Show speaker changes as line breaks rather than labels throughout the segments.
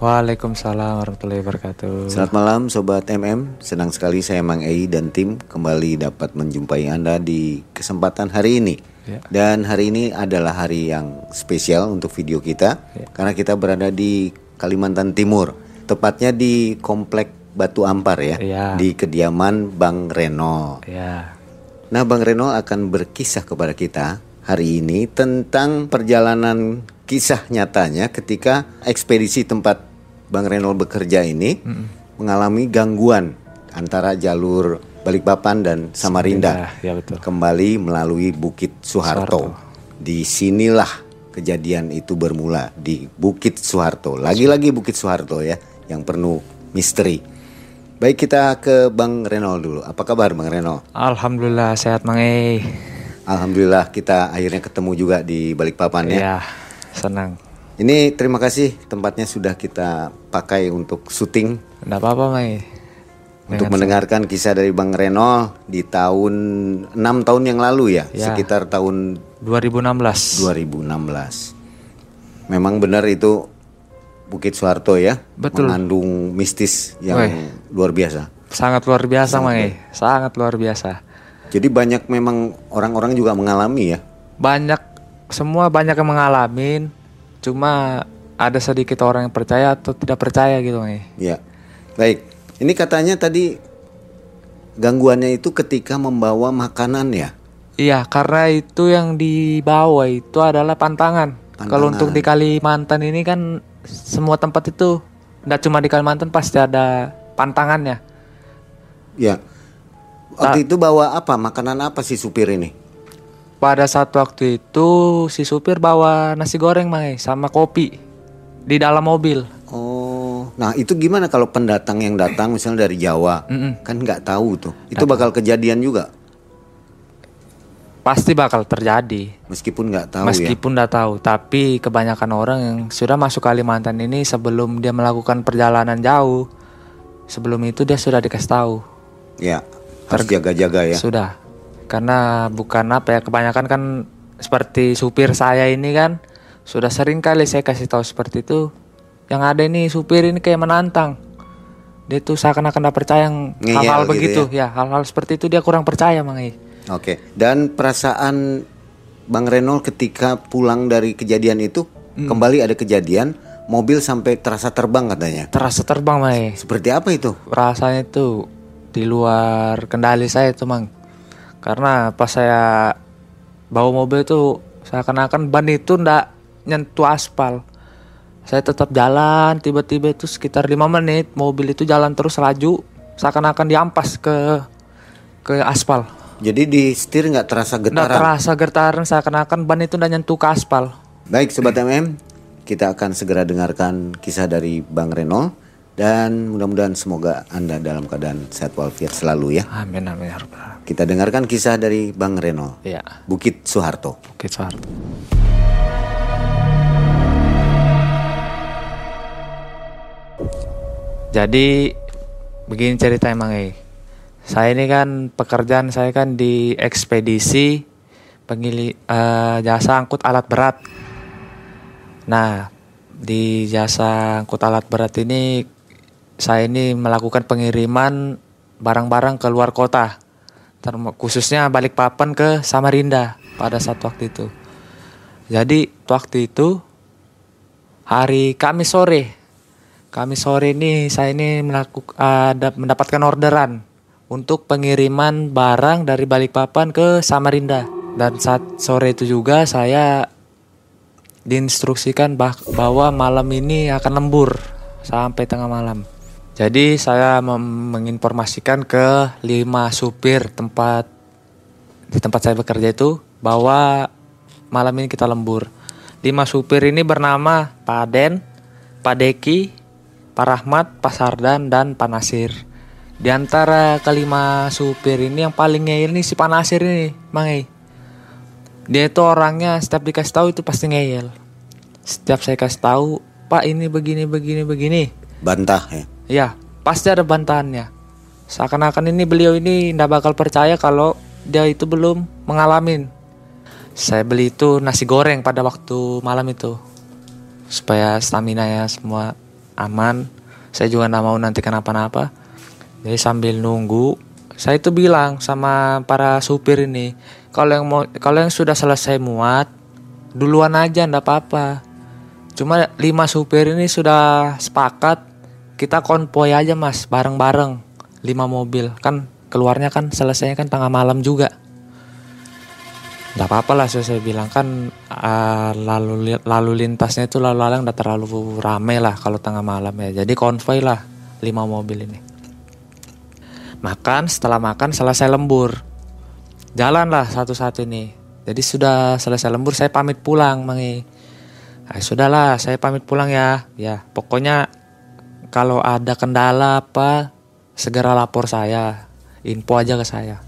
Waalaikumsalam warahmatullahi wabarakatuh.
Selamat malam Sobat MM, senang sekali saya Mang Ei dan tim kembali dapat menjumpai Anda di kesempatan hari ini.
Ya.
Dan hari ini adalah hari yang spesial untuk video kita
Ya.
karena kita berada di Kalimantan Timur, tepatnya di Komplek Batu Ampar ya,
Ya.
di kediaman Bang Reno.
Ya,
Nah, Bang Reno akan berkisah kepada kita hari ini tentang perjalanan kisah nyatanya ketika ekspedisi tempat Bang Reno bekerja ini mengalami gangguan antara jalur Balikpapan dan Samarinda
ya betul.
kembali melalui Bukit Soeharto.
Soeharto.
Di sinilah kejadian itu bermula di Bukit Soeharto. Lagi-lagi Bukit Soeharto ya yang penuh misteri. Baik kita ke Bang Reno dulu. Apa kabar Bang Reno?
Alhamdulillah sehat Mang E.
Alhamdulillah kita akhirnya ketemu juga di Balikpapan ya.
Ya, senang.
Ini terima kasih tempatnya sudah kita pakai untuk syuting
Enggak apa-apa E.
untuk mendengarkan kisah dari Bang Reno di tahun 6 tahun yang lalu ya,
Ya.
sekitar tahun
2016.
2016. Memang benar itu Bukit Soeharto ya,
Betul.
mengandung mistis yang luar biasa.
Sangat luar biasa Mang E. Sangat luar biasa.
Jadi banyak memang orang-orang juga mengalami ya.
Banyak semua banyak yang mengalamin. Cuma ada sedikit orang yang percaya atau tidak percaya gitu E.
Ya. Baik. Ini katanya tadi gangguannya itu ketika membawa makanan ya.
Iya, karena itu yang dibawa itu adalah pantangan. Kalau untuk di Kalimantan ini kan semua tempat itu tidak cuma di Kalimantan pasti ada pantangannya.
Ya. Waktu itu bawa apa? Makanan apa si supir ini?
Pada saat waktu itu si supir bawa nasi goreng Mang, sama kopi di dalam mobil.
Oh, nah itu gimana kalau pendatang yang datang misalnya dari Jawa, kan nggak tahu tuh, itu bakal kejadian juga,
Pasti bakal terjadi.
meskipun nggak tahu ya.
Meskipun udah tahu, tapi kebanyakan orang yang sudah masuk Kalimantan ini sebelum dia melakukan perjalanan jauh, sebelum itu dia sudah dikasih tahu.
Ya, harus jaga-jaga ya.
Sudah. Karena bukan apa ya, kebanyakan kan seperti supir saya ini kan sudah sering kali saya kasih tahu seperti itu. Yang ada ini supir ini kayak menantang. Dia tuh seakan-akan tidak percaya yang hal-hal
gitu
begitu. Ya, hal-hal seperti itu dia kurang percaya Mang.
Oke, dan perasaan Bang Renol ketika pulang dari kejadian itu kembali ada kejadian mobil sampai terasa terbang katanya.
Terasa terbang Mang.
Seperti apa itu?
Rasanya itu di luar kendali saya itu Mang. Karena pas saya bawa mobil itu seakan-akan ban itu ndak nyentuh aspal. Saya tetap jalan, tiba-tiba itu sekitar lima menit mobil itu jalan terus laju, seakan-akan diampas ke ke aspal.
Jadi di setir nggak terasa
Nggak
getaran.
terasa getaran seakan-akan ban itu ndak nyentuh ke aspal.
Baik Sobat MM, kita akan segera dengarkan kisah dari Bang Renol dan mudah-mudahan semoga Anda dalam keadaan sehat walafiat selalu ya.
Amin amin ya.
Kita dengarkan kisah dari Bang Renol,
Iya,
Bukit Soeharto.
Bukit Soeharto. Jadi begini cerita emang eh. Saya ini kan pekerjaan saya kan di ekspedisi pengili eh, jasa angkut alat berat. Nah, di jasa angkut alat berat ini saya ini melakukan pengiriman barang-barang ke luar kota. Khususnya Balikpapan ke Samarinda pada saat waktu itu. Jadi waktu itu hari Kamis sore kami sore ini saya ini melakukan ada mendapatkan orderan untuk pengiriman barang dari Balikpapan ke Samarinda dan saat sore itu juga saya diinstruksikan bah bahwa malam ini akan lembur sampai tengah malam. Jadi saya menginformasikan ke lima supir tempat di tempat saya bekerja itu bahwa malam ini kita lembur. Lima supir ini bernama Pak Den, Pak Deki, Pak Rahmat, Pak Sardan, dan Pak Nasir. Di antara kelima supir ini yang paling ngeyel nih si Pak Nasir ini, Mang Dia itu orangnya setiap dikasih tahu itu pasti ngeyel. Setiap saya kasih tahu, Pak ini begini begini begini.
Bantah ya.
Iya, pasti ada bantahannya. Seakan-akan ini beliau ini tidak bakal percaya kalau dia itu belum mengalami saya beli itu nasi goreng pada waktu malam itu supaya stamina ya semua aman. Saya juga nggak mau nanti kenapa-napa. Jadi sambil nunggu saya itu bilang sama para supir ini kalau yang mau kalau yang sudah selesai muat duluan aja ndak apa-apa. Cuma lima supir ini sudah sepakat kita konvoy aja mas bareng-bareng lima mobil. Kan keluarnya kan selesainya kan tengah malam juga. Nggak apa-apa lah saya, bilang. Kan uh, lalu lalu lintasnya itu lalu lalang udah terlalu rame lah kalau tengah malam ya. Jadi konvoy lah lima mobil ini. Makan setelah makan selesai lembur. Jalan lah satu-satu ini. Jadi sudah selesai lembur saya pamit pulang mangi nah, sudahlah saya pamit pulang ya. Ya pokoknya kalau ada kendala apa segera lapor saya. Info aja ke saya.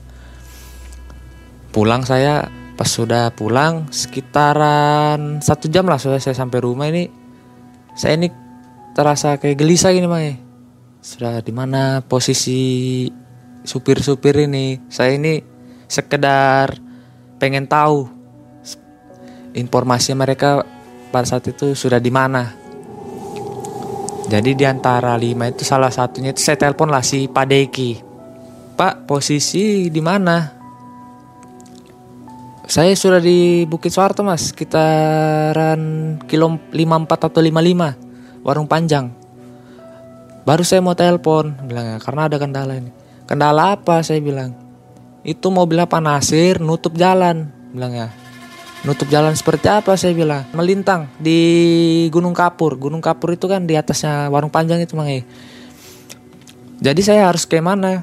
Pulang saya pas sudah pulang sekitaran satu jam lah sudah saya sampai rumah ini. Saya ini terasa kayak gelisah gini mang sudah di mana posisi supir-supir ini? Saya ini sekedar pengen tahu. Informasi mereka pada saat itu sudah di mana jadi di antara lima itu salah satunya itu saya telepon lah si Pak Deki Pak posisi di mana saya sudah di Bukit Soeharto mas, sekitaran kilo 54 atau 55, warung panjang. Baru saya mau telepon, bilang ya, karena ada kendala ini. Kendala apa? Saya bilang. Itu mobilnya Pak Nasir nutup jalan, bilang ya. Nutup jalan seperti apa saya bilang? Melintang di Gunung Kapur. Gunung Kapur itu kan di atasnya warung panjang itu mang Jadi saya harus ke mana?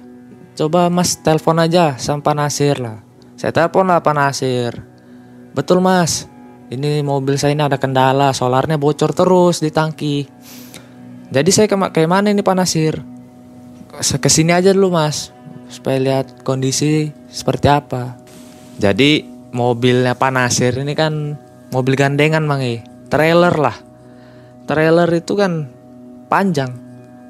Coba mas telepon aja sama Pak Nasir lah saya telepon lah Pak Nasir. Betul mas, ini mobil saya ini ada kendala, solarnya bocor terus di tangki. Jadi saya ke kayak mana ini Pak Nasir? Ke sini aja dulu mas, supaya lihat kondisi seperti apa. Jadi mobilnya Pak Nasir ini kan mobil gandengan mangi, trailer lah. Trailer itu kan panjang,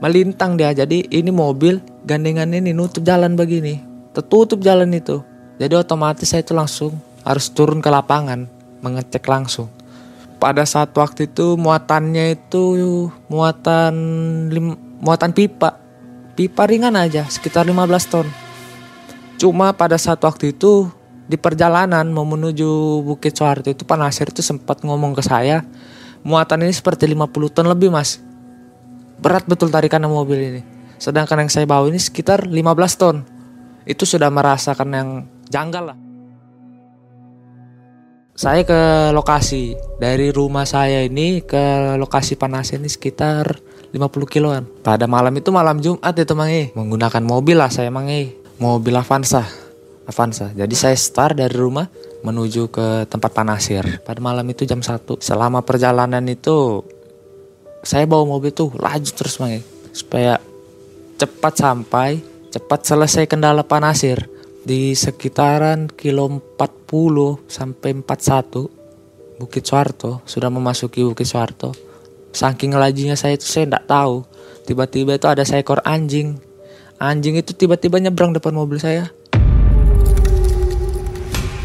melintang dia. Jadi ini mobil gandengan ini nutup jalan begini, tertutup jalan itu. Jadi otomatis saya itu langsung harus turun ke lapangan mengecek langsung. Pada saat waktu itu muatannya itu muatan lim, muatan pipa. Pipa ringan aja sekitar 15 ton. Cuma pada saat waktu itu di perjalanan mau menuju Bukit Soeharto itu Pak Nasir itu sempat ngomong ke saya muatan ini seperti 50 ton lebih mas berat betul tarikan mobil ini sedangkan yang saya bawa ini sekitar 15 ton itu sudah merasakan yang janggal lah. Saya ke lokasi dari rumah saya ini ke lokasi panas ini sekitar 50 kiloan. Pada malam itu malam Jumat ya teman Menggunakan mobil lah saya mangi. Mobil Avanza. Avanza. Jadi saya start dari rumah menuju ke tempat panasir. Pada malam itu jam 1. Selama perjalanan itu saya bawa mobil tuh laju terus mangi supaya cepat sampai, cepat selesai kendala panasir di sekitaran kilo 40 sampai 41 Bukit Suarto sudah memasuki Bukit Suarto saking lajunya saya itu saya tidak tahu tiba-tiba itu ada seekor anjing anjing itu tiba-tiba nyebrang depan mobil saya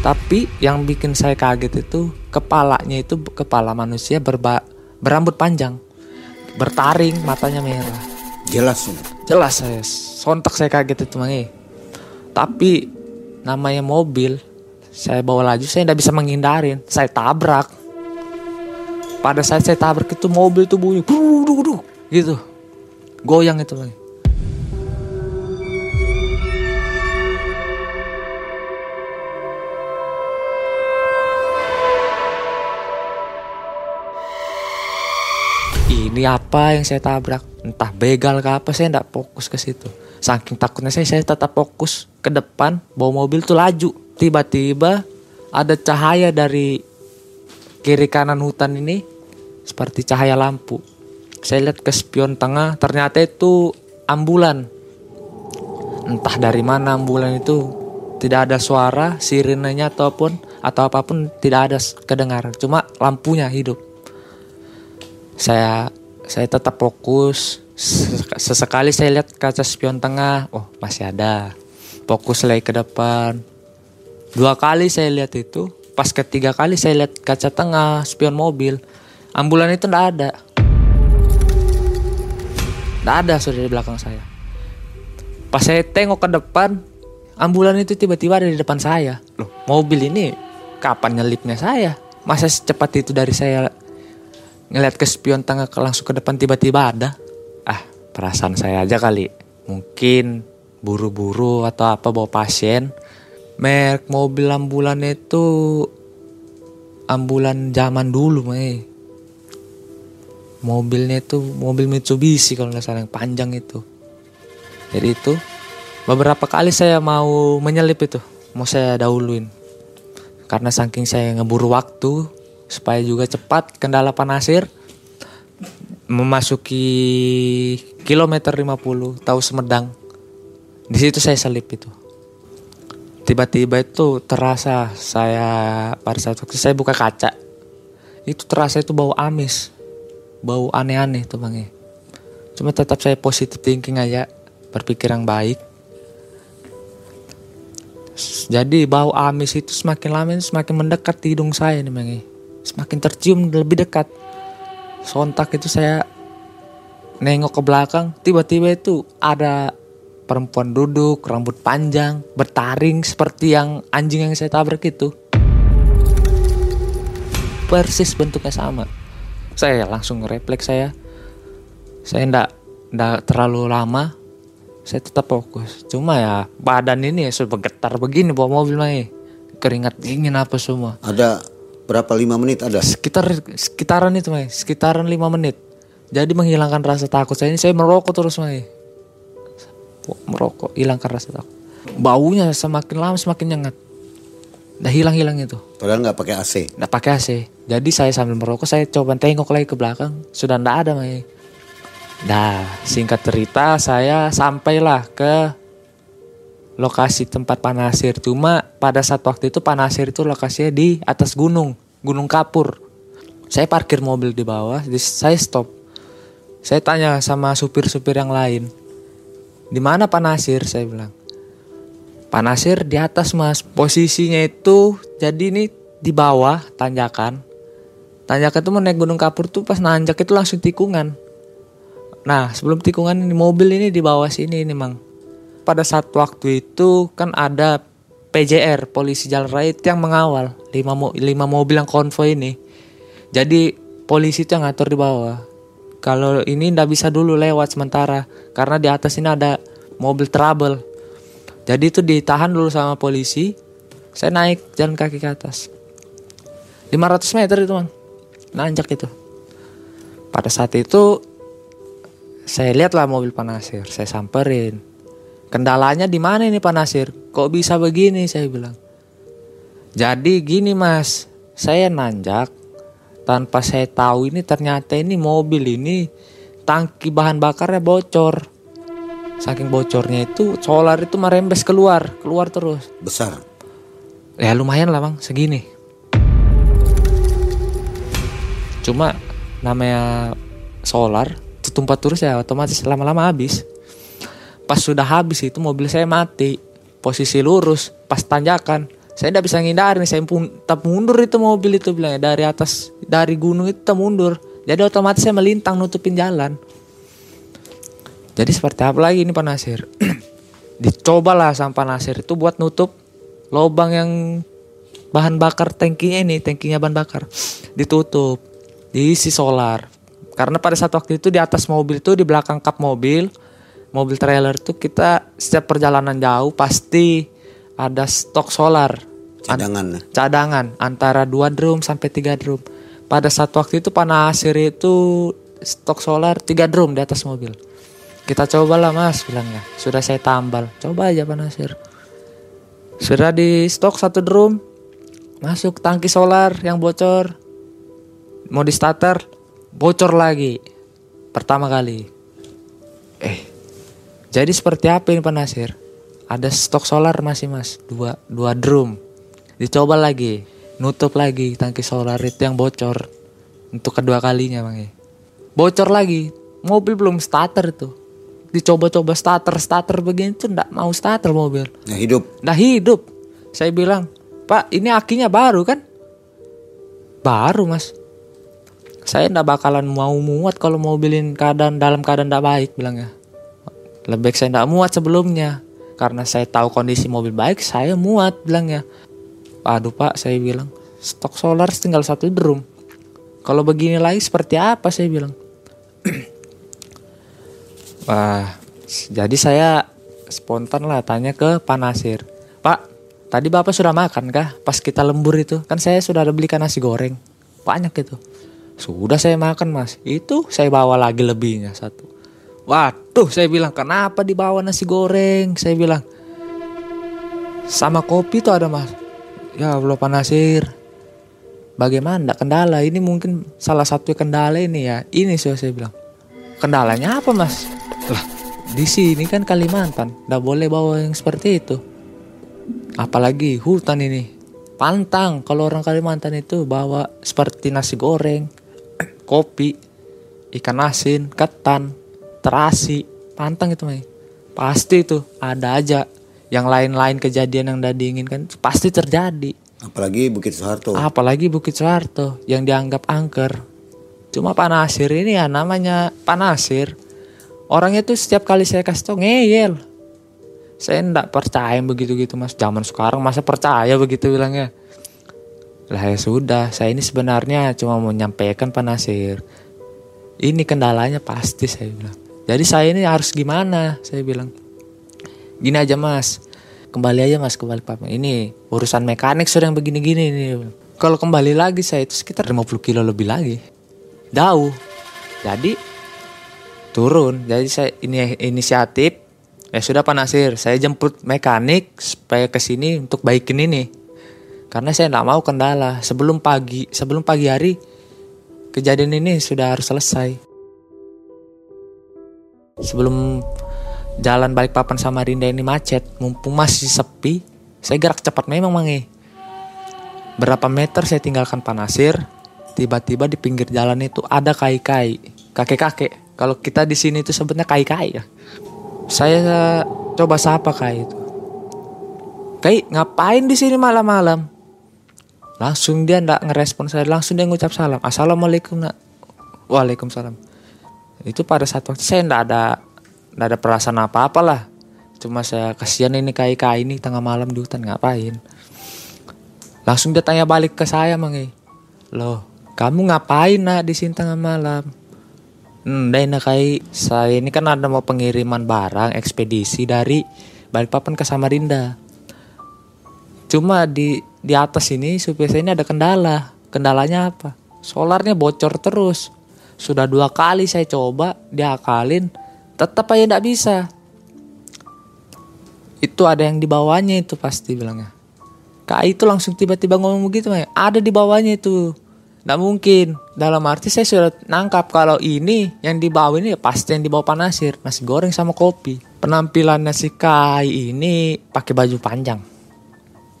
tapi yang bikin saya kaget itu kepalanya itu kepala manusia berba berambut panjang. Bertaring matanya merah.
Jelas
jelas saya. Sontak saya kaget itu mangi tapi namanya mobil saya bawa laju saya tidak bisa menghindarin. Saya tabrak. Pada saat saya tabrak itu mobil tuh bunyi gitu. Goyang itu Mang. Ini apa yang saya tabrak? Entah begal ke apa saya tidak fokus ke situ. Saking takutnya saya saya tetap fokus ke depan bawa mobil tuh laju. Tiba-tiba ada cahaya dari kiri kanan hutan ini seperti cahaya lampu. Saya lihat ke spion tengah ternyata itu ambulan. Entah dari mana ambulan itu tidak ada suara sirenenya ataupun atau apa pun tidak ada kedengaran. Cuma lampunya hidup. Saya saya tetap fokus. Sesekali saya lihat kaca spion tengah oh masih ada. Fokus lagi ke depan. Dua kali saya lihat itu pas ketiga kali saya lihat kaca tengah spion mobil. Ambulan itu ndak ada. Ndak ada sudah di belakang saya. Pas saya tengok ke depan ambulan itu tiba-tiba ada di depan saya. Loh. Mobil ini kapan nyelipnya saya? Masa secepat itu dari saya ngeliat ke spion tengah ke langsung ke depan tiba-tiba ada. Ah perasaan saya aja kali. Mungkin buru-buru atau apa bawa pasien. Merek mobil ambulan itu ambulan zaman dulu mah mobilnya itu mobil Mitsubishi kalau nggak salah yang panjang itu. Jadi itu beberapa kali saya mau menyelip itu mau saya dahuluin. Karena saking saya ngeburu waktu supaya juga cepat kendala panasir memasuki kilometer 50 tahu Semedang. Di situ saya selip itu. Tiba-tiba itu terasa saya pada saat waktu saya buka kaca itu terasa itu bau amis. Bau aneh-aneh tuh bang cuma tetap saya positif thinking aja berpikir yang baik. Jadi bau amis itu semakin lama semakin mendekat di hidung saya nih bang semakin tercium lebih dekat. Sontak itu saya nengok ke belakang, tiba-tiba itu ada perempuan duduk, rambut panjang, bertaring seperti yang anjing yang saya tabrak itu. Persis bentuknya sama. Saya langsung refleks saya. Saya ndak ndak terlalu lama. Saya tetap fokus. Cuma ya badan ini ya sudah bergetar begini bawa mobil mah keringat dingin apa semua.
Ada Berapa lima menit ada?
Sekitar sekitaran itu, Mai. Sekitaran lima menit. Jadi menghilangkan rasa takut saya ini saya merokok terus, Mai. Merokok, hilangkan rasa takut. Baunya semakin lama semakin nyengat. Udah hilang-hilang itu.
Padahal nggak pakai AC.
Nggak pakai AC. Jadi saya sambil merokok saya coba tengok lagi ke belakang. Sudah nggak ada, Mai. Nah, singkat cerita saya sampailah ke lokasi tempat Panasir. Cuma pada saat waktu itu Panasir itu lokasinya di atas gunung, Gunung Kapur. Saya parkir mobil di bawah, jadi saya stop. Saya tanya sama supir-supir yang lain, di mana Panasir? Saya bilang, Panasir di atas mas. Posisinya itu jadi ini di bawah tanjakan. Tanjakan itu naik Gunung Kapur tuh pas nanjak itu langsung tikungan. Nah sebelum tikungan ini mobil ini di bawah sini ini mang pada saat waktu itu kan ada PJR polisi jalan raya itu yang mengawal lima, mo lima mobil yang konvoy ini. Jadi polisi itu yang ngatur di bawah. Kalau ini ndak bisa dulu lewat sementara karena di atas ini ada mobil trouble. Jadi itu ditahan dulu sama polisi. Saya naik jalan kaki ke atas. 500 meter itu man nanjak itu. Pada saat itu saya lihatlah mobil panasir saya samperin Kendalanya di mana ini Pak Nasir? Kok bisa begini saya bilang. Jadi gini Mas, saya nanjak tanpa saya tahu ini ternyata ini mobil ini tangki bahan bakarnya bocor. Saking bocornya itu solar itu merembes keluar, keluar terus.
Besar.
Ya lumayan lah bang, segini. Cuma namanya solar, tumpah terus ya otomatis lama-lama habis. Pas sudah habis itu mobil saya mati. Posisi lurus, pas tanjakan. Saya tidak bisa ngindari, saya pun tetap mundur itu mobil itu bilangnya dari atas dari gunung itu mundur. Jadi otomatis saya melintang nutupin jalan. Jadi seperti apa lagi ini Pak Nasir? Dicobalah sama Pak Nasir itu buat nutup lubang yang bahan bakar tankinya ini, tankinya bahan bakar. Ditutup, diisi solar. Karena pada saat waktu itu di atas mobil tuh di belakang kap mobil, mobil trailer tuh kita setiap perjalanan jauh pasti ada stok solar. An-
Cadangan.
cadangan antara 2 drum sampai 3 drum. Pada saat waktu itu Panasir itu stok solar 3 drum di atas mobil. Kita cobalah mas bilangnya. Sudah saya tambal. Coba aja Panasir. Sudah di stok satu drum. Masuk tangki solar yang bocor. Mau di starter. Bocor lagi. Pertama kali. Eh. Jadi seperti apa ini Pak Nasir? Ada stok solar masih mas. Dua, dua drum. Dicoba lagi. Nutup lagi tangki solar itu yang bocor. Untuk kedua kalinya bang. Bocor lagi. Mobil belum starter itu. Dicoba-coba starter. Starter begini tuh nggak mau starter mobil.
Nah hidup.
Nah hidup. Saya bilang, Pak ini akinya baru kan? Baru mas. Saya ndak bakalan mau muat kalau mobilin keadaan dalam keadaan tidak baik bilangnya. Lebih baik saya ndak muat sebelumnya. Karena saya tahu kondisi mobil baik, saya muat bilangnya. Aduh pak, saya bilang, stok solar tinggal satu drum. Kalau begini lagi seperti apa saya bilang. Wah, jadi saya spontan lah tanya ke Pak Nasir. Pak, tadi Bapak sudah makan kah? Pas kita lembur itu, kan saya sudah ada belikan nasi goreng. Banyak itu. Sudah saya makan mas. Itu saya bawa lagi lebihnya satu. Waduh, saya bilang kenapa dibawa nasi goreng? Saya bilang sama kopi tuh ada mas. Ya Allah Pak Nasir. Bagaimana? Kendala. Ini mungkin salah satu kendala ini ya. Ini sudah saya bilang. Kendalanya apa mas? Lah, di sini kan Kalimantan, nggak boleh bawa yang seperti itu. Apalagi hutan ini, pantang kalau orang Kalimantan itu bawa seperti nasi goreng, kopi, ikan asin, ketan, terasi, pantang itu Mai. Pasti itu ada aja. Yang lain-lain kejadian yang tidak diinginkan pasti terjadi.
Apalagi Bukit Soeharto.
Apalagi Bukit Soeharto yang dianggap angker. Cuma Pak Nasir ini ya namanya Pak Nasir. Orangnya tuh setiap kali saya kasih tau ngeyel. Saya ndak percaya begitu-gitu mas. Zaman sekarang masa percaya begitu bilangnya. Lah ya sudah, saya ini sebenarnya cuma mau menyampaikan Pak Nasir. Ini kendalanya pasti saya bilang. Jadi saya ini harus gimana? Saya bilang. Gini aja mas, kembali aja mas kembali Pak. Ini urusan mekanik sudah yang begini-gini. Kalau kembali lagi saya itu sekitar 50 kilo lebih lagi. Jauh. Jadi turun. Jadi saya ini inisiatif ya sudah Pak Nasir, saya jemput mekanik supaya ke sini untuk baikin ini. Karena saya tidak mau kendala sebelum pagi, sebelum pagi hari kejadian ini sudah harus selesai. Sebelum jalan balik papan Samarinda ini macet, mumpung masih sepi, saya gerak cepat memang mangi. Berapa meter saya tinggalkan Pak Nasir, tiba-tiba di pinggir jalan itu ada kai-kai, kakek-kakek. Kalau kita di sini itu sebutnya kai-kai ya. Saya coba sapa kai itu. Kai ngapain di sini malam-malam? Langsung dia ndak ngerespon saya, langsung dia ngucap salam. Assalamualaikum nak. Waalaikumsalam. Itu pada saat waktu saya ndak ada ndak ada perasaan apa-apa lah. Cuma saya kasihan ini kai-kai ini tengah malam di hutan ngapain. Langsung dia tanya balik ke saya mangi. Loh, kamu ngapain nak di sini tengah malam? Hmm, dai nak kai saya ini kan ada mau pengiriman barang ekspedisi dari Balikpapan ke Samarinda. Cuma di di atas ini supir saya ini ada kendala. Kendalanya apa? Solarnya bocor terus. Sudah dua kali saya coba diakalin, tetap aja tidak bisa. Itu ada yang di bawahnya itu pasti bilangnya. Kak itu langsung tiba-tiba ngomong begitu, May. ada di bawahnya itu. Nggak mungkin. Dalam arti saya sudah nangkap kalau ini yang di bawah ini ya pasti yang di bawah panasir, nasi goreng sama kopi. Penampilan nasi kai ini pakai baju panjang.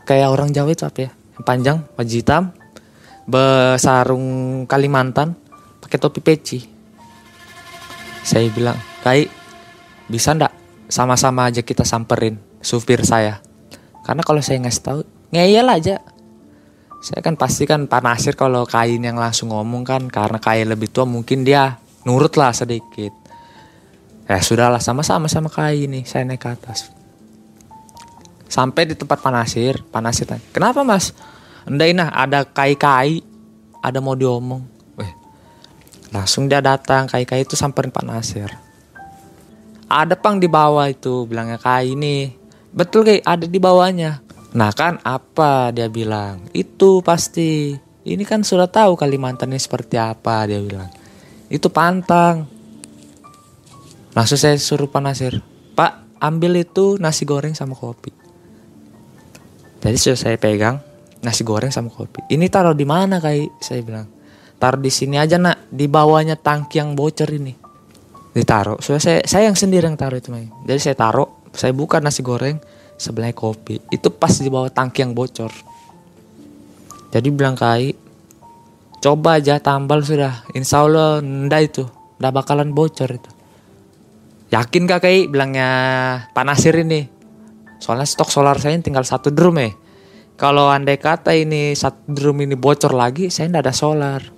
Kayak orang Jawa itu apa ya? Panjang, baju hitam, besarung Kalimantan, pakai topi peci. Saya bilang, Kai, bisa ndak sama-sama aja kita samperin supir saya? Karena kalau saya ngasih tahu, ngeyel aja. Saya kan pasti kan Pak Nasir kalau kain yang langsung ngomong kan karena kain lebih tua mungkin dia nurut lah sedikit. Ya sudahlah sama-sama sama kain nih saya naik ke atas. Sampai di tempat Pak Nasir, Pak Nasir tanya, kenapa mas? Enggak nah ada kai-kai, ada mau diomong. Langsung dia datang, kai-kai itu samperin Pak Nasir. Ada pang di bawah itu, bilangnya kai ini. Betul kayak ada di bawahnya. Nah kan apa dia bilang? Itu pasti. Ini kan sudah tahu Kalimantan ini seperti apa dia bilang. Itu pantang. Langsung saya suruh Pak Nasir. Pak ambil itu nasi goreng sama kopi. Jadi sudah saya pegang nasi goreng sama kopi. Ini taruh di mana kayak saya bilang. Taruh di sini aja nak, di bawahnya tangki yang bocor ini. Ditaruh. Sudah saya saya yang sendiri yang taruh itu, Mai. Jadi saya taruh, saya buka nasi goreng, sebelahnya kopi. Itu pas di bawah tangki yang bocor. Jadi bilang kai, coba aja tambal sudah. Insya Allah ndak itu, ndak bakalan bocor itu. Yakin gak kai bilangnya Pak Nasir ini. Soalnya stok solar saya tinggal satu drum eh. Kalau andai kata ini satu drum ini bocor lagi, saya ndak ada solar.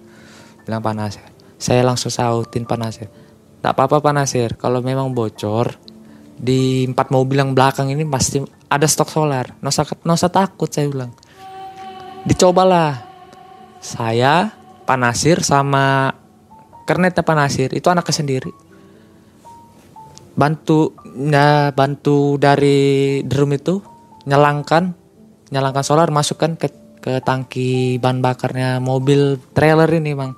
Bilang Pak Nasir. Saya langsung sautin Pak Nasir. Tak apa-apa Pak Nasir, kalau memang bocor, di empat mobil yang belakang ini pasti ada stok solar. Nggak usah takut saya bilang. Dicobalah. Saya, Pak Nasir sama kernetnya Pak Nasir itu anaknya sendiri. Bantu ya bantu dari drum itu nyalangkan nyalangkan solar masukkan ke ke tangki bahan bakarnya mobil trailer ini bang.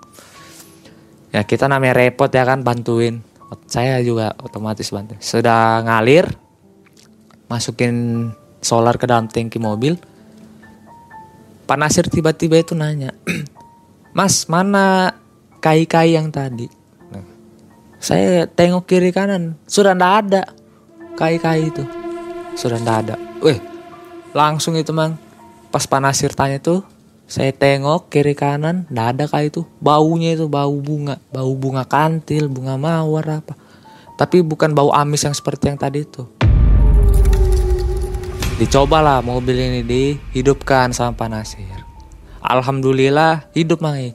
Ya kita namanya repot ya kan bantuin. Saya juga otomatis bantu. Sudah ngalir masukin solar ke dalam tangki mobil. Pak Nasir tiba-tiba itu nanya Mas mana kai-kai yang tadi? Nah, saya tengok kiri kanan sudah ndak ada kai-kai itu. Sudah ndak ada. Weh langsung itu mang pas Pak Nasir tanya tuh saya tengok kiri kanan ndak ada kai itu baunya itu bau bunga bau bunga kantil bunga mawar apa. Tapi bukan bau amis yang seperti yang tadi itu dicobalah mobil ini dihidupkan sama Pak Nasir Alhamdulillah hidup mangi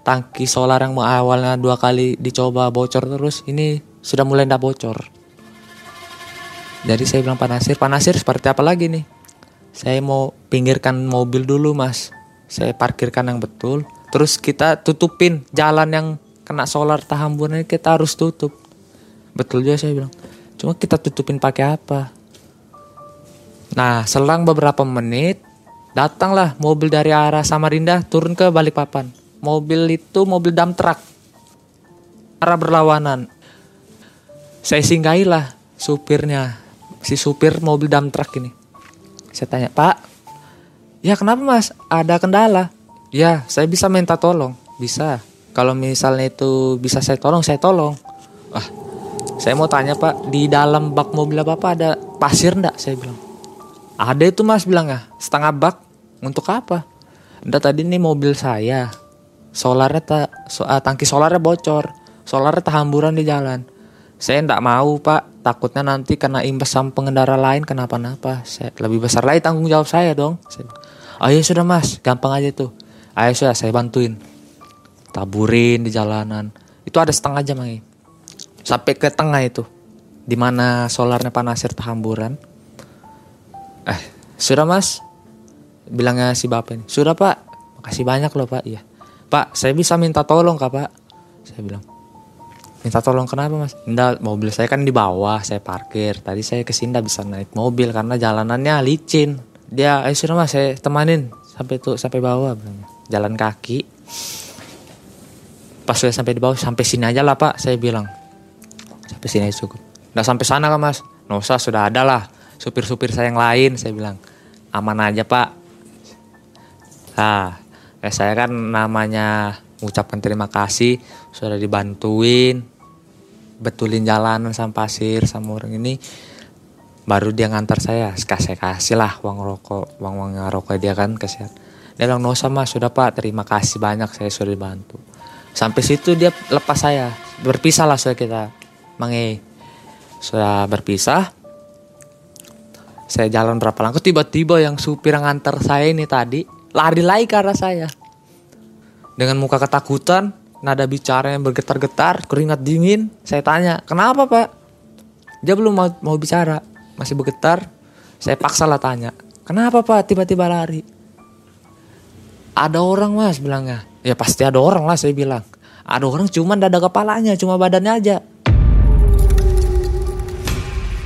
tangki solar yang awalnya dua kali dicoba bocor terus ini sudah mulai ndak bocor. Jadi saya bilang Pak Nasir Pak Nasir seperti apa lagi nih saya mau pinggirkan mobil dulu mas. Saya parkirkan yang betul. Terus kita tutupin jalan yang kena solar tahamburan ini kita harus tutup. Betul juga saya bilang. Cuma kita tutupin pakai apa? Nah selang beberapa menit datanglah mobil dari arah Samarinda turun ke Balikpapan. Mobil itu mobil dump truck. Arah berlawanan. Saya singgahilah supirnya si supir mobil dump truck ini saya tanya, Pak, ya kenapa mas? Ada kendala? Ya, saya bisa minta tolong. Bisa. Kalau misalnya itu bisa saya tolong, saya tolong. Wah, saya mau tanya Pak, di dalam bak mobil Bapak ada pasir ndak? Saya bilang. Ada itu mas bilang ya, setengah bak. Untuk apa? Ndak tadi ini mobil saya. Solarnya tak, so, uh, tangki solarnya bocor. Solarnya terhamburan di jalan. Saya ndak mau pak, takutnya nanti kena imbas sama pengendara lain kenapa-napa. Saya lebih besar lagi tanggung jawab saya dong. Saya, oh ya sudah mas, gampang aja tuh. Ayo sudah saya bantuin. Taburin di jalanan. Itu ada setengah jam lagi. Sampai ke tengah itu. Di mana solarnya Pak Nasir tahamburan. Eh, sudah mas? Bilangnya si bapak ini. Sudah pak, makasih banyak loh pak. Iya. Pak, saya bisa minta tolong kak pak? Saya bilang, minta tolong kenapa mas? Enggak, mobil saya kan di bawah, saya parkir. Tadi saya ke sini bisa naik mobil karena jalanannya licin. Dia, ayo sudah mas, saya temanin sampai tuh sampai bawah, jalan kaki. Pas saya sampai di bawah, sampai sini aja lah pak, saya bilang. Sampai sini aja cukup. Nggak sampai sana kan mas? Nggak usah, sudah ada lah. Supir-supir saya yang lain, saya bilang. Aman aja pak. Nah, ya saya kan namanya mengucapkan terima kasih sudah dibantuin betulin jalanan sama pasir sama orang ini baru dia ngantar saya. Kasih kasih lah uang rokok uang uang rokok dia kan kasih dia bilang no sama sudah pak. Terima kasih banyak saya sudah dibantu. Sampai situ dia lepas saya. Berpisah lah sudah kita mange sudah berpisah saya jalan berapa langkah tiba-tiba yang supir ngantar saya ini tadi lari lagi ke arah saya. Dengan muka ketakutan nada bicara yang bergetar-getar, keringat dingin. Saya tanya, kenapa pak? Dia belum mau, mau bicara, masih bergetar. Saya paksa lah tanya, kenapa pak tiba-tiba lari? Ada orang mas bilangnya. Ya pasti ada orang lah saya bilang. Ada orang cuma dada kepalanya, cuma badannya aja.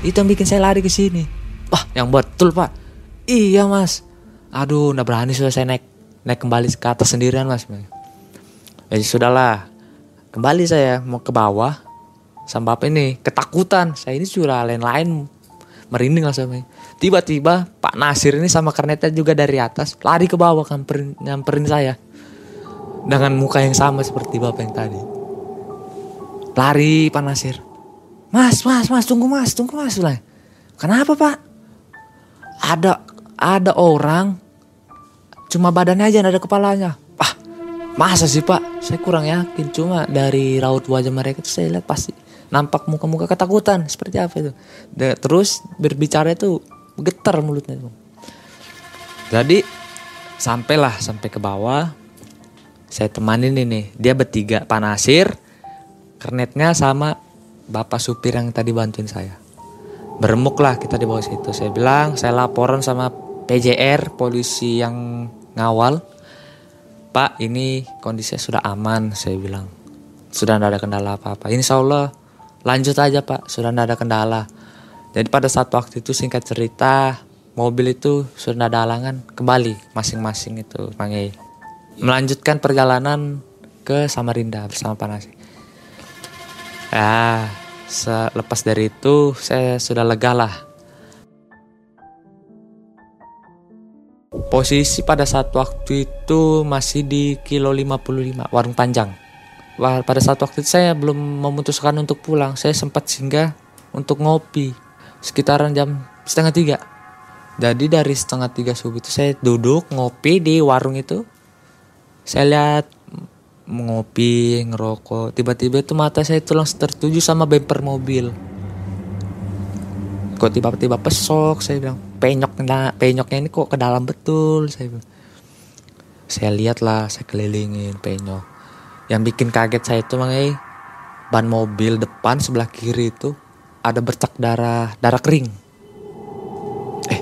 Itu yang bikin saya lari ke sini. Wah, yang betul pak. Iya mas. Aduh, nggak berani sudah saya naik naik kembali ke atas sendirian mas. Ya sudahlah. Kembali saya mau ke bawah. Sama apa ini ketakutan. Saya ini sudah lain-lain merinding lah sama. Tiba-tiba Pak Nasir ini sama kernetnya juga dari atas lari ke bawah nyamperin, nyamperin saya dengan muka yang sama seperti bapak yang tadi. Lari Pak Nasir. Mas, mas, mas, tunggu mas, tunggu mas. Lah. Kenapa pak? Ada ada orang cuma badannya aja ada kepalanya. Ah, masa sih pak? Saya kurang yakin. Cuma dari raut wajah mereka itu saya lihat pasti nampak muka-muka ketakutan. Seperti apa itu? Terus berbicara itu getar mulutnya itu. Jadi sampailah sampai ke bawah. Saya temanin ini. Dia bertiga, Pak Nasir, kernetnya sama bapak supir yang tadi bantuin saya. Beremuk lah kita di bawah situ. Saya bilang, saya laporan sama PJR, polisi yang ngawal. Pak, ini kondisinya sudah aman, saya bilang. Sudah tidak ada kendala apa-apa. Insya Allah lanjut aja pak, sudah tidak ada kendala. Jadi pada saat waktu itu singkat cerita, mobil itu sudah ada halangan kembali masing-masing itu Mangi. Melanjutkan perjalanan ke Samarinda bersama Pak Nasi. Ya, selepas dari itu saya sudah lega lah. Posisi pada saat waktu itu masih di kilo 55, warung panjang. Pada saat waktu itu saya belum memutuskan untuk pulang. Saya sempat singgah untuk ngopi sekitaran jam setengah tiga. Jadi dari setengah tiga subuh itu saya duduk ngopi di warung itu. Saya lihat ngopi, ngerokok. Tiba-tiba itu mata saya itu langsung tertuju sama bumper mobil. Kok tiba-tiba pesok, saya bilang penyok penyoknya ini kok ke dalam betul, saya. Saya lihat lah, saya kelilingin penyok. Yang bikin kaget saya itu mangai ban mobil depan sebelah kiri itu ada bercak darah, darah kering. Eh,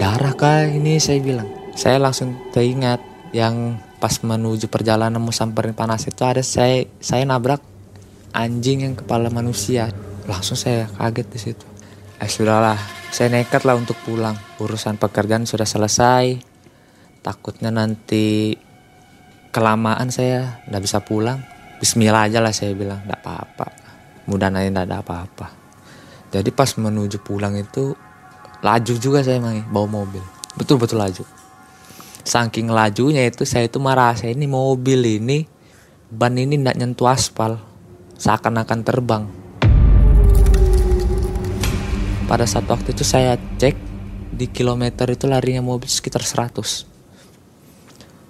darah kah ini saya bilang. Saya langsung teringat yang pas menuju perjalanan mau samperin panas itu ada saya saya nabrak anjing yang kepala manusia langsung saya kaget di situ eh sudahlah saya nekat lah untuk pulang. Urusan pekerjaan sudah selesai. Takutnya nanti kelamaan saya nggak bisa pulang. Bismillah aja lah saya bilang nggak apa-apa. Mudah aja nggak ada apa-apa. Jadi pas menuju pulang itu laju juga saya main bawa mobil. Betul-betul laju. Saking lajunya itu saya itu marah saya ini mobil ini ban ini tidak nyentuh aspal. Seakan-akan terbang pada saat waktu itu saya cek di kilometer itu larinya mobil sekitar 100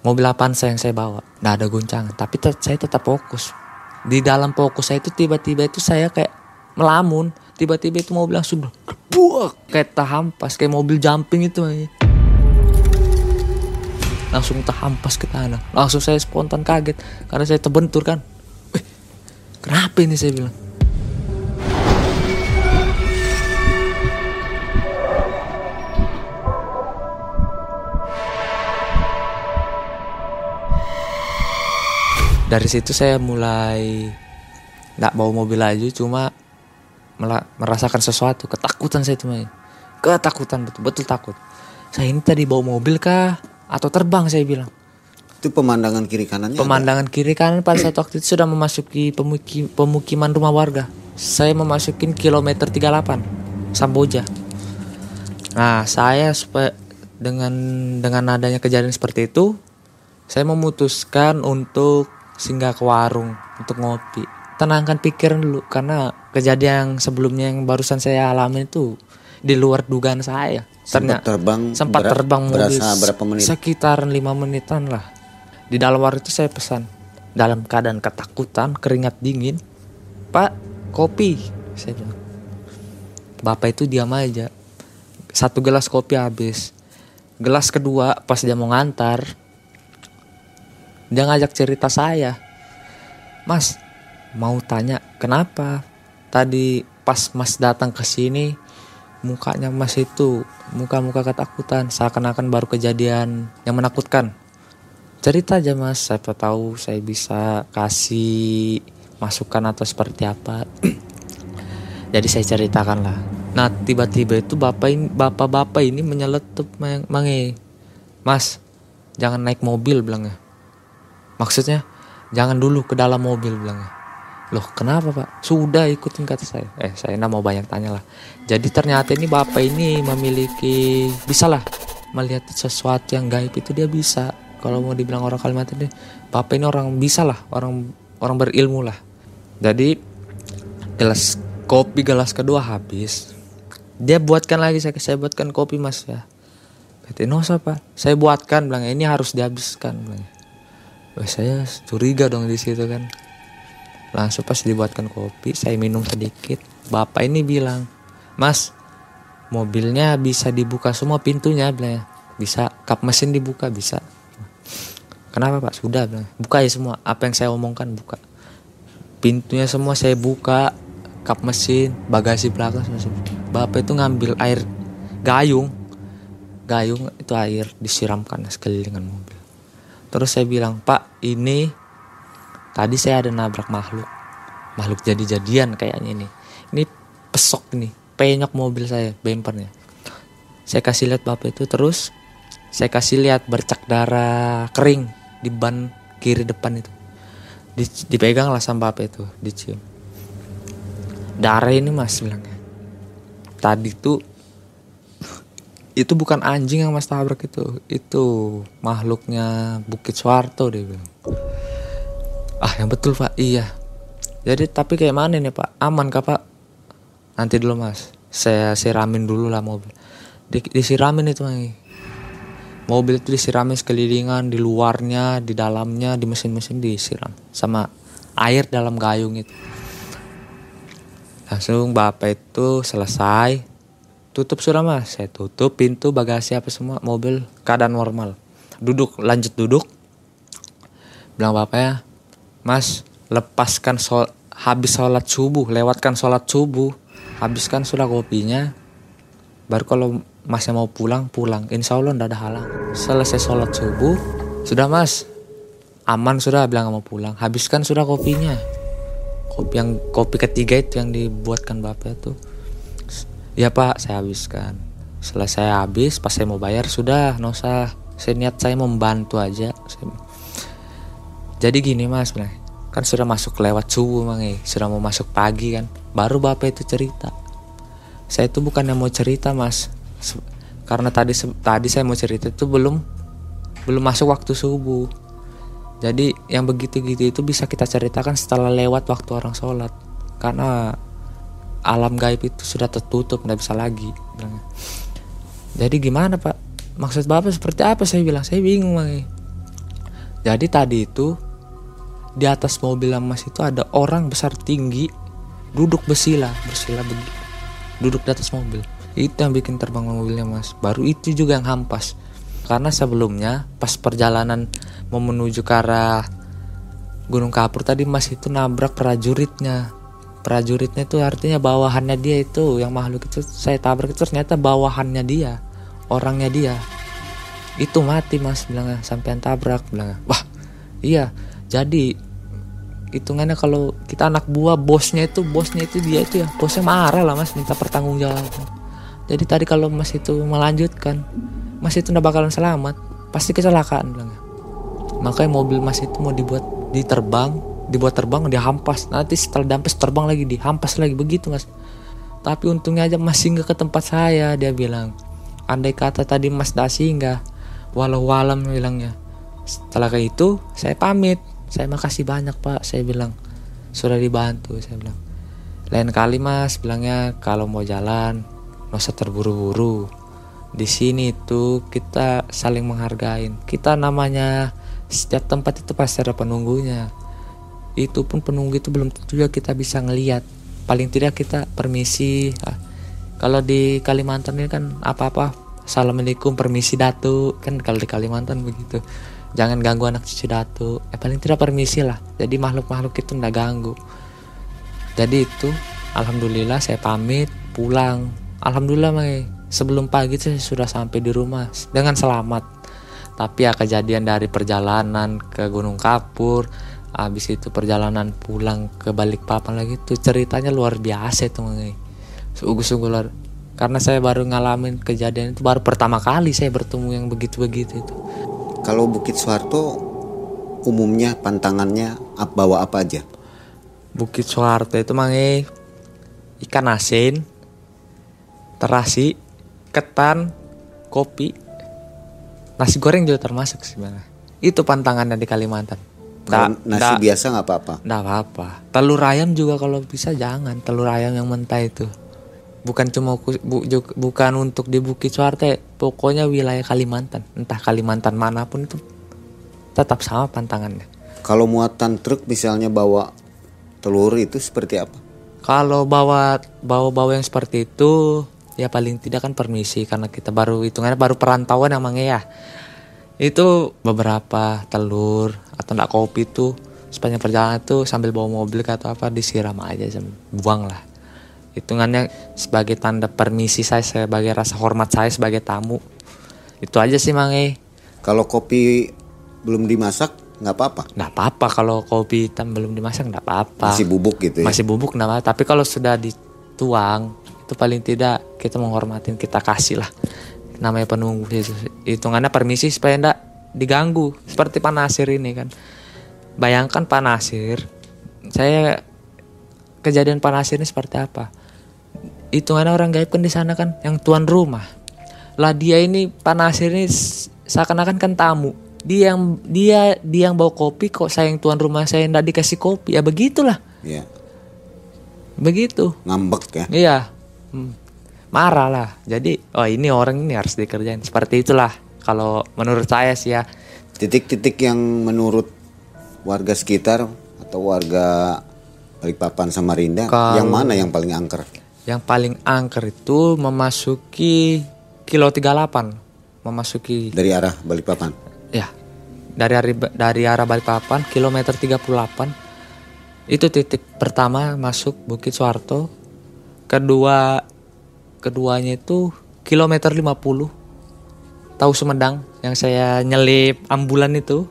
mobil Avanza yang saya bawa? Nggak ada guncangan. Tapi saya tetap fokus. Di dalam fokus saya itu tiba-tiba itu saya kayak melamun. Tiba-tiba itu mobil langsung buak kayak tahampas kayak mobil jumping itu langsung terhampas ke tanah. Langsung saya spontan kaget karena saya terbentur kan. Eh, kenapa ini? saya bilang dari situ saya mulai nggak bawa mobil lagi cuma merasakan sesuatu ketakutan saya itu ketakutan betul betul takut saya ini tadi bawa mobil kah atau terbang saya bilang.
Itu pemandangan kiri kanannya.
Pemandangan ada? kiri kanan pada saat waktu itu sudah memasuki pemukim, pemukiman rumah warga. Saya memasukin kilometer 38 Samboja. Nah, saya supaya dengan dengan adanya kejadian seperti itu, saya memutuskan untuk singgah ke warung untuk ngopi. Tenangkan pikiran dulu karena kejadian yang sebelumnya yang barusan saya alami itu di luar dugaan saya.
Sempat terbang
sempat ber terbang mobil
berapa menit?
sekitar lima menitan lah. Di dalam waktu itu saya pesan dalam keadaan ketakutan keringat dingin pak kopi saya bilang. Bapak itu diam aja. Satu gelas kopi habis. Gelas kedua pas dia mau ngantar dia ngajak cerita saya. Mas mau tanya kenapa? Tadi pas mas datang ke sini mukanya mas itu muka-muka ketakutan seakan-akan baru kejadian yang menakutkan. Cerita aja mas. Siapa tahu saya bisa kasih masukan atau seperti apa. Jadi saya ceritakan lah. Nah tiba-tiba itu bapak ini bapak-bapak ini menyeletup mange mas jangan naik mobil bilangnya maksudnya jangan dulu ke dalam mobil bilangnya. Loh kenapa pak? Sudah ikutin kata saya. Eh saya nggak mau banyak tanya lah. Jadi ternyata ini bapak ini memiliki bisa lah melihat sesuatu yang gaib itu dia bisa. Kalau mau dibilang orang Kalimantan ini bapak ini orang bisa lah orang orang berilmu lah. Jadi gelas kopi gelas kedua habis. Dia buatkan lagi saya saya buatkan kopi mas ya. Kata no apa saya buatkan bilang ini harus dihabiskan bilang Saya curiga dong di situ kan Langsung pas dibuatkan kopi, saya minum sedikit. Bapak ini bilang, Mas, mobilnya bisa dibuka semua pintunya, bilang Bisa, kap mesin dibuka, bisa. Kenapa Pak? Sudah, bilang. Buka ya semua, apa yang saya omongkan buka. Pintunya semua saya buka, kap mesin, bagasi belakang semua. Bapak itu ngambil air gayung, gayung itu air disiramkan sekelilingan mobil. Terus saya bilang, Pak, ini Tadi saya ada nabrak makhluk. Makhluk jadi-jadian kayaknya ini. Ini pesok nih, penyok mobil saya, bempernya. Saya kasih lihat bapak itu terus saya kasih lihat bercak darah kering di ban kiri depan itu. Di, dipegang lah sama bapak itu, dicium. Darah ini mas bilangnya. Tadi tuh itu bukan anjing yang mas tabrak itu. Itu makhluknya Bukit Suwarto dia bilang. Ah yang betul pak. Iya. Jadi tapi kayak mana nih pak? Aman kah pak? Nanti dulu mas. Saya siramin dulu lah mobil. Di, disiramin itu lagi mobil itu disiramin sekelilingan di luarnya di dalamnya di mesin-mesin disiram sama air dalam gayung itu. Langsung bapak itu selesai tutup sudah mas saya tutup pintu bagasi apa semua mobil keadaan normal duduk lanjut duduk bilang bapak ya Mas, lepaskan sol habis sholat subuh, lewatkan sholat subuh, habiskan sudah kopinya. Baru kalau masnya mau pulang, pulang. Insya Allah tidak ada halang. Selesai sholat subuh, sudah mas, aman sudah bilang mau pulang. Habiskan sudah kopinya. Kopi yang kopi ketiga itu yang dibuatkan bapak itu. Ya pak, saya habiskan. Selesai habis, pas saya mau bayar sudah, nggak usah. Saya niat saya membantu aja. Saya jadi gini mas kan sudah masuk lewat subuh mang eh. sudah mau masuk pagi kan baru bapak itu cerita saya itu bukan yang mau cerita mas karena tadi tadi saya mau cerita itu belum belum masuk waktu subuh jadi yang begitu-gitu itu bisa kita ceritakan setelah lewat waktu orang sholat karena alam gaib itu sudah tertutup nggak bisa lagi jadi gimana pak? Maksud bapak seperti apa? Saya bilang saya bingung mang jadi tadi itu di atas mobil mas itu ada orang besar tinggi duduk bersila bersila begitu duduk di atas mobil. Itu yang bikin terbang mobilnya mas. Baru itu juga yang hampas. Karena sebelumnya pas perjalanan mau menuju ke arah Gunung Kapur tadi mas itu nabrak prajuritnya prajuritnya itu artinya bawahannya dia itu yang makhluk itu saya tabrak itu ternyata bawahannya dia orangnya dia. Itu mati mas bilangnya sampai tabrak bilangnya wah iya. Jadi hitungannya kalau kita anak buah bosnya itu bosnya itu dia itu ya bosnya marah lah mas minta pertanggungjawaban jadi tadi kalau mas itu melanjutkan mas itu udah bakalan selamat pasti kecelakaan bilangnya makanya mobil mas itu mau dibuat diterbang dibuat terbang dihampas nanti setelah dampas terbang lagi dihampas lagi. Begitu mas. Tapi untungnya aja mas singgah ke tempat saya dia bilang. Andai kata tadi mas dah singgah walau walam bilangnya. Setelah kayak itu saya pamit. Saya makasih banyak pak saya bilang. Sudah dibantu saya bilang. Lain kali mas bilangnya kalau mau jalan nggak usah terburu-buru. Di sini tuh kita saling menghargai kita namanya setiap tempat itu pasti ada penunggunya itu pun penunggu itu belum tentu juga kita bisa ngelihat paling tidak kita permisi ah, kalau di Kalimantan ini kan apa-apa. Assalamualaikum permisi datu. Kan kalau di Kalimantan begitu. Jangan ganggu anak cucu datu. Eh paling tidak permisi lah. Jadi makhluk-makhluk itu nggak ganggu. Jadi itu alhamdulillah saya pamit pulang. Alhamdulillah Mai. Sebelum pagi saya sudah sampai di rumah dengan selamat. Tapi ya kejadian dari perjalanan ke Gunung Kapur, habis itu perjalanan pulang ke Balikpapan lagi tuh ceritanya luar biasa itu mengenai sungguh-sungguh luar karena saya baru ngalamin kejadian itu baru pertama kali saya bertemu yang begitu-begitu itu.
Kalau Bukit Soeharto umumnya pantangannya bawa apa aja?
Bukit Soeharto itu mangai ikan asin, terasi, ketan, kopi, nasi goreng juga termasuk sebenarnya. Itu pantangannya di Kalimantan.
Kalau
Nggak-
nasi
nggak-
biasa nggak apa-apa.
Nggak apa-apa. Telur ayam juga kalau bisa jangan. Telur ayam yang mentah itu. Bukan cuma bu- bukan untuk di Bukit Soeharto, pokoknya wilayah Kalimantan, entah Kalimantan mana pun itu tetap sama pantangannya.
Kalau muatan truk misalnya bawa telur itu seperti apa?
Kalau bawa bawa bawa yang seperti itu, ya paling tidak kan permisi karena kita baru hitungannya baru perantauan emangnya ya. Itu beberapa telur atau enggak kopi tuh sepanjang perjalanan tuh sambil bawa mobil atau apa disiram aja buang lah. Hitungannya sebagai tanda permisi saya sebagai rasa hormat saya sebagai tamu. Itu aja sih mangai.
Kalau kopi belum dimasak nggak apa-apa.
Nggak apa-apa kalau kopi hitam belum dimasak nggak apa-apa.
Masih bubuk gitu ya.
masih bubuk nama tapi kalau sudah dituang itu paling tidak kita menghormatin kita kasih lah namanya penunggu itu hitungannya permisi supaya enggak diganggu. Seperti Pak Nasir ini kan. Bayangkan Pak Nasir saya kejadian Pak Nasir ini seperti apa? Hitungannya orang gaib kan di sana kan yang tuan rumah. Lah dia ini Pak Nasir ini seakan-akan kan tamu. Dia yang dia dia yang bawa kopi kok saya yang tuan rumah saya enggak dikasih kopi? Ya begitulah.
Ya,
begitu.
Ngambek ya.
iya. Hmm. Marah lah. Jadi oh ini orang ini harus dikerjain. Seperti itulah kalau menurut saya sih ya.
Titik-titik yang menurut warga sekitar atau warga Balikpapan Samarinda
Kalau-
yang mana yang paling angker?
yang paling angker itu memasuki kilo 38 memasuki
Dari arah Balikpapan.
ya. Dari hari dari arah Balikpapan kilometer 38 itu titik pertama masuk Bukit Soeharto kedua keduanya itu kilometer 50 tahu Sumedang yang saya nyelip ambulan itu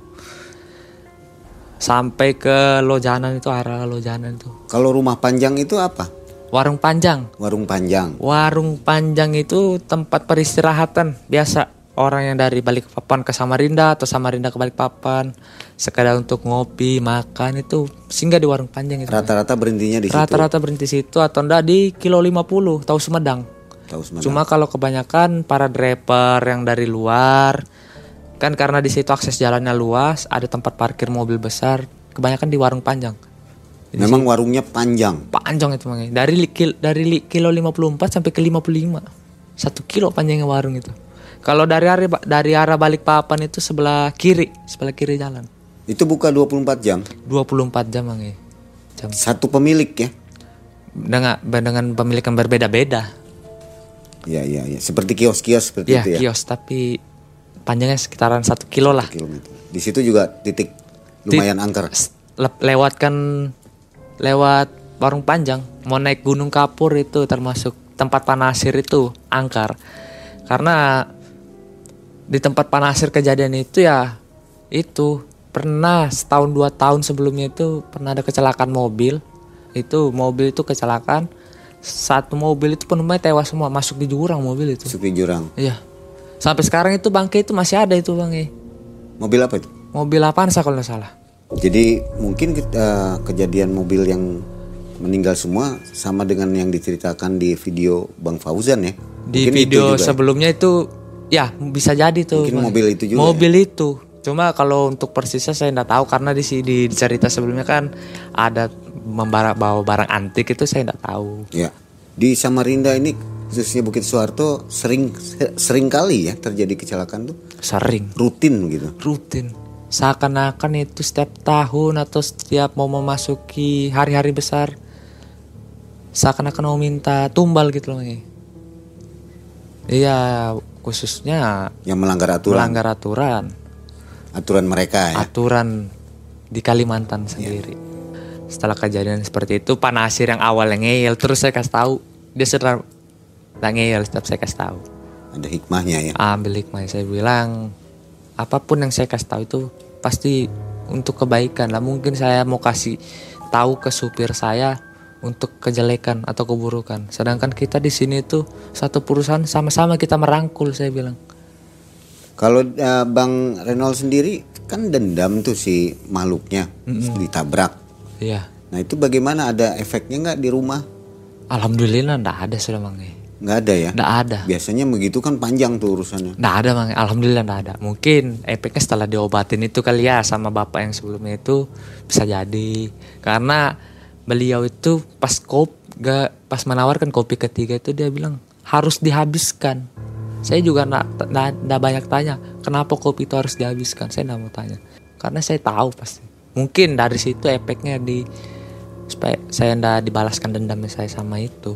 sampai ke Lojanan itu arah Lojanan itu
Kalau rumah panjang itu apa?
warung panjang
Warung panjang.
Warung Panjang itu tempat peristirahatan biasa orang yang dari Balikpapan ke Samarinda atau Samarinda ke Balikpapan sekadar untuk ngopi makan itu singgah di warung Panjang itu.
Rata-rata berhentinya di situ.
Rata-rata berhenti situ atau enggak di kilo 50 tahu Sumedang.
Tahu.
Cuma kalau kebanyakan para driver yang dari luar kan karena di situ akses jalannya luas, ada tempat parkir mobil besar, kebanyakan di warung Panjang.
Memang warungnya panjang.
Panjang itu makanya. Dari kil- dari kilo 54 sampai ke 55. Satu kilo panjangnya warung itu. Kalau dari arah dari arah Balikpapan itu sebelah kiri, sebelah kiri jalan.
Itu buka 24 jam.
24 jam makanya. Jam.
Satu pemilik ya.
Dengan dengan pemilik yang berbeda-beda.
Iya iya iya. Seperti kios-kios seperti
Ya,
itu ya.
kios tapi panjangnya sekitaran satu kilo lah.
Kilometer. Di situ juga titik lumayan angker.
S- le- lewatkan lewat warung panjang mau naik gunung kapur itu termasuk tempat panasir itu angkar karena di tempat panasir kejadian itu ya itu pernah setahun dua tahun sebelumnya itu pernah ada kecelakaan mobil itu mobil itu kecelakaan satu mobil itu penumpangnya tewas semua masuk di jurang mobil itu
Supi jurang.
iya sampai sekarang itu bangke itu masih ada itu bangke
Mobil apa itu?
mobil Avanza kalau nggak salah
Jadi mungkin eh, kejadian mobil yang meninggal semua sama dengan yang diceritakan di video Bang Fauzan ya.
di
Mungkin itu
video
juga.
sebelumnya itu ya bisa jadi tuh
Mungkin
Bang.
mobil itu juga ya?
mobil itu cuma kalau untuk persisnya saya nggak tahu karena di di cerita sebelumnya kan ada membara bawa barang antik itu saya nggak tahu
Ya. Di Samarinda ini khususnya Bukit Soeharto sering sering kali ya terjadi kecelakaan tuh
sering
rutin gitu.
rutin seakan-akan itu setiap tahun atau setiap mau memasuki hari-hari besar seakan-akan mau minta tumbal gitu loh Nge. iya khususnya
Yang melanggar aturan,
melanggar aturan
aturan mereka ya.
aturan di Kalimantan sendiri. Setelah kejadian seperti itu, Pak Nasir yang awalnya ngeyel, terus saya kasih tahu, dia sudah nggak ngeyel, setiap saya kasih tahu.
Ada hikmahnya ya.
Ambil hikmah, saya bilang, apa pun yang saya kasih tahu itu pasti untuk kebaikan lah mungkin saya mau kasih tahu ke supir saya untuk kejelekan atau keburukan sedangkan kita di sini tuh satu perusahaan sama-sama kita merangkul saya bilang
Kalau eh, Bang Renol sendiri kan dendam tuh si makhluknya ditabrak.
iya.
Nah itu bagaimana? Ada efeknya nggak di rumah?
alhamdulillah ndak ada sudah mangai
Nggak ada ya?
ndak ada.
Biasanya begitu kan panjang tuh urusannya.
ndak ada mangai alhamdulillah ndak ada. Mungkin efeknya setelah diobatin itu kali ya sama bapak yang sebelumnya itu bisa jadi. Karena beliau itu pas kop gak pas menawarkan kopi ketiga itu dia bilang harus dihabiskan saya juga ndak banyak tanya kenapa kopi itu harus dihabiskan? Saya ndak mau tanya. Karena saya tahu pasti. Mungkin dari situ efeknya di supaya saya ndak dibalaskan dendamnya saya sama itu.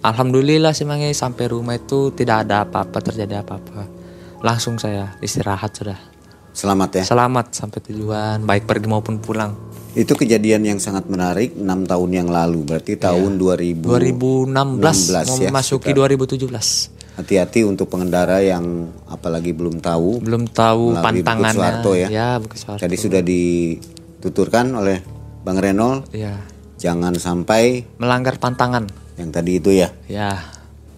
Alhamdulillah sih Mangi sampai rumah itu tidak ada apa-apa terjadi apa-apa. Langsung saya istirahat sudah.
Selamat ya.
selamat sampai tujuan baik pergi maupun pulang.
Itu kejadian yang sangat menarik 6 tahun yang lalu. Berarti tahun 2000.
2016 mau
ya,
memasuki 2017
Hati-hati untuk pengendara yang apalagi belum tahu.
belum tahu pantangannya
ya.
ya
Tadi sudah dituturkan oleh Bang Renol.
ya
Jangan sampai
melanggar pantangan
yang tadi itu ya.
ya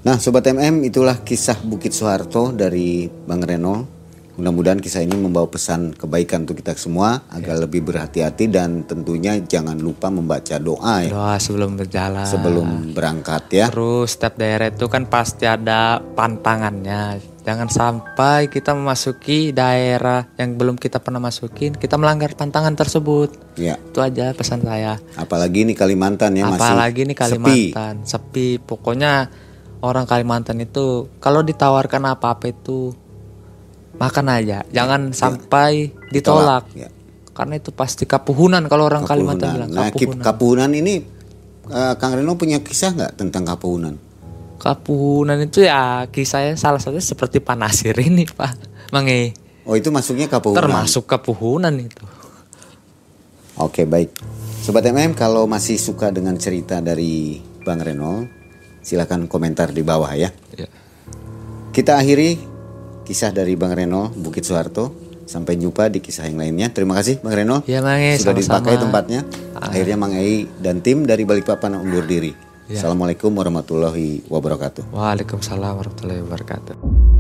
Nah Sobat MM itulah kisah Bukit Soeharto dari Bang Renol. Mudah-mudahan kisah ini membawa pesan kebaikan untuk kita semua agar lebih berhati-hati dan tentunya jangan lupa membaca doa ya.
Doa sebelum berjalan.
Sebelum berangkat ya.
terus setiap daerah itu kan pasti ada pantangannya. Jangan sampai kita memasuki daerah yang belum kita pernah masukin kita melanggar pantangan tersebut.
Ya,
itu aja pesan saya.
Apalagi ini Kalimantan ya masih
apalagi
sepi.
Kalimantan. Sepi. pokoknya orang Kalimantan itu kalau ditawarkan apa-apa itu makan aja jangan sampai ditolak,
Ya.
karena itu pasti kapuhunan kalau orang Kalimantan bilang
Nah,
kapuhunan
kapuhunan ini eh, Kang Reno punya kisah nggak tentang kapuhunan?
kapuhunan itu ya kisahnya salah satunya seperti panasir ini pak Mange
Oh itu masuknya kapuhunan.
termasuk kapuhunan itu
Oke baik. Sobat MM kalau masih suka dengan cerita dari Bang Reno, silakan komentar di bawah ya.
ya.
Kita akhiri kisah dari Bang Reno Bukit Soeharto. Sampai jumpa di kisah yang lainnya. Terima kasih Bang Reno.
Ya, Mange,
Sudah
sama-sama.
dipakai tempatnya. Akhirnya Mang Ei dan tim dari Balikpapan undur diri.
Ya.
Assalamualaikum warahmatullahi wabarakatuh.
Waalaikumsalam warahmatullahi wabarakatuh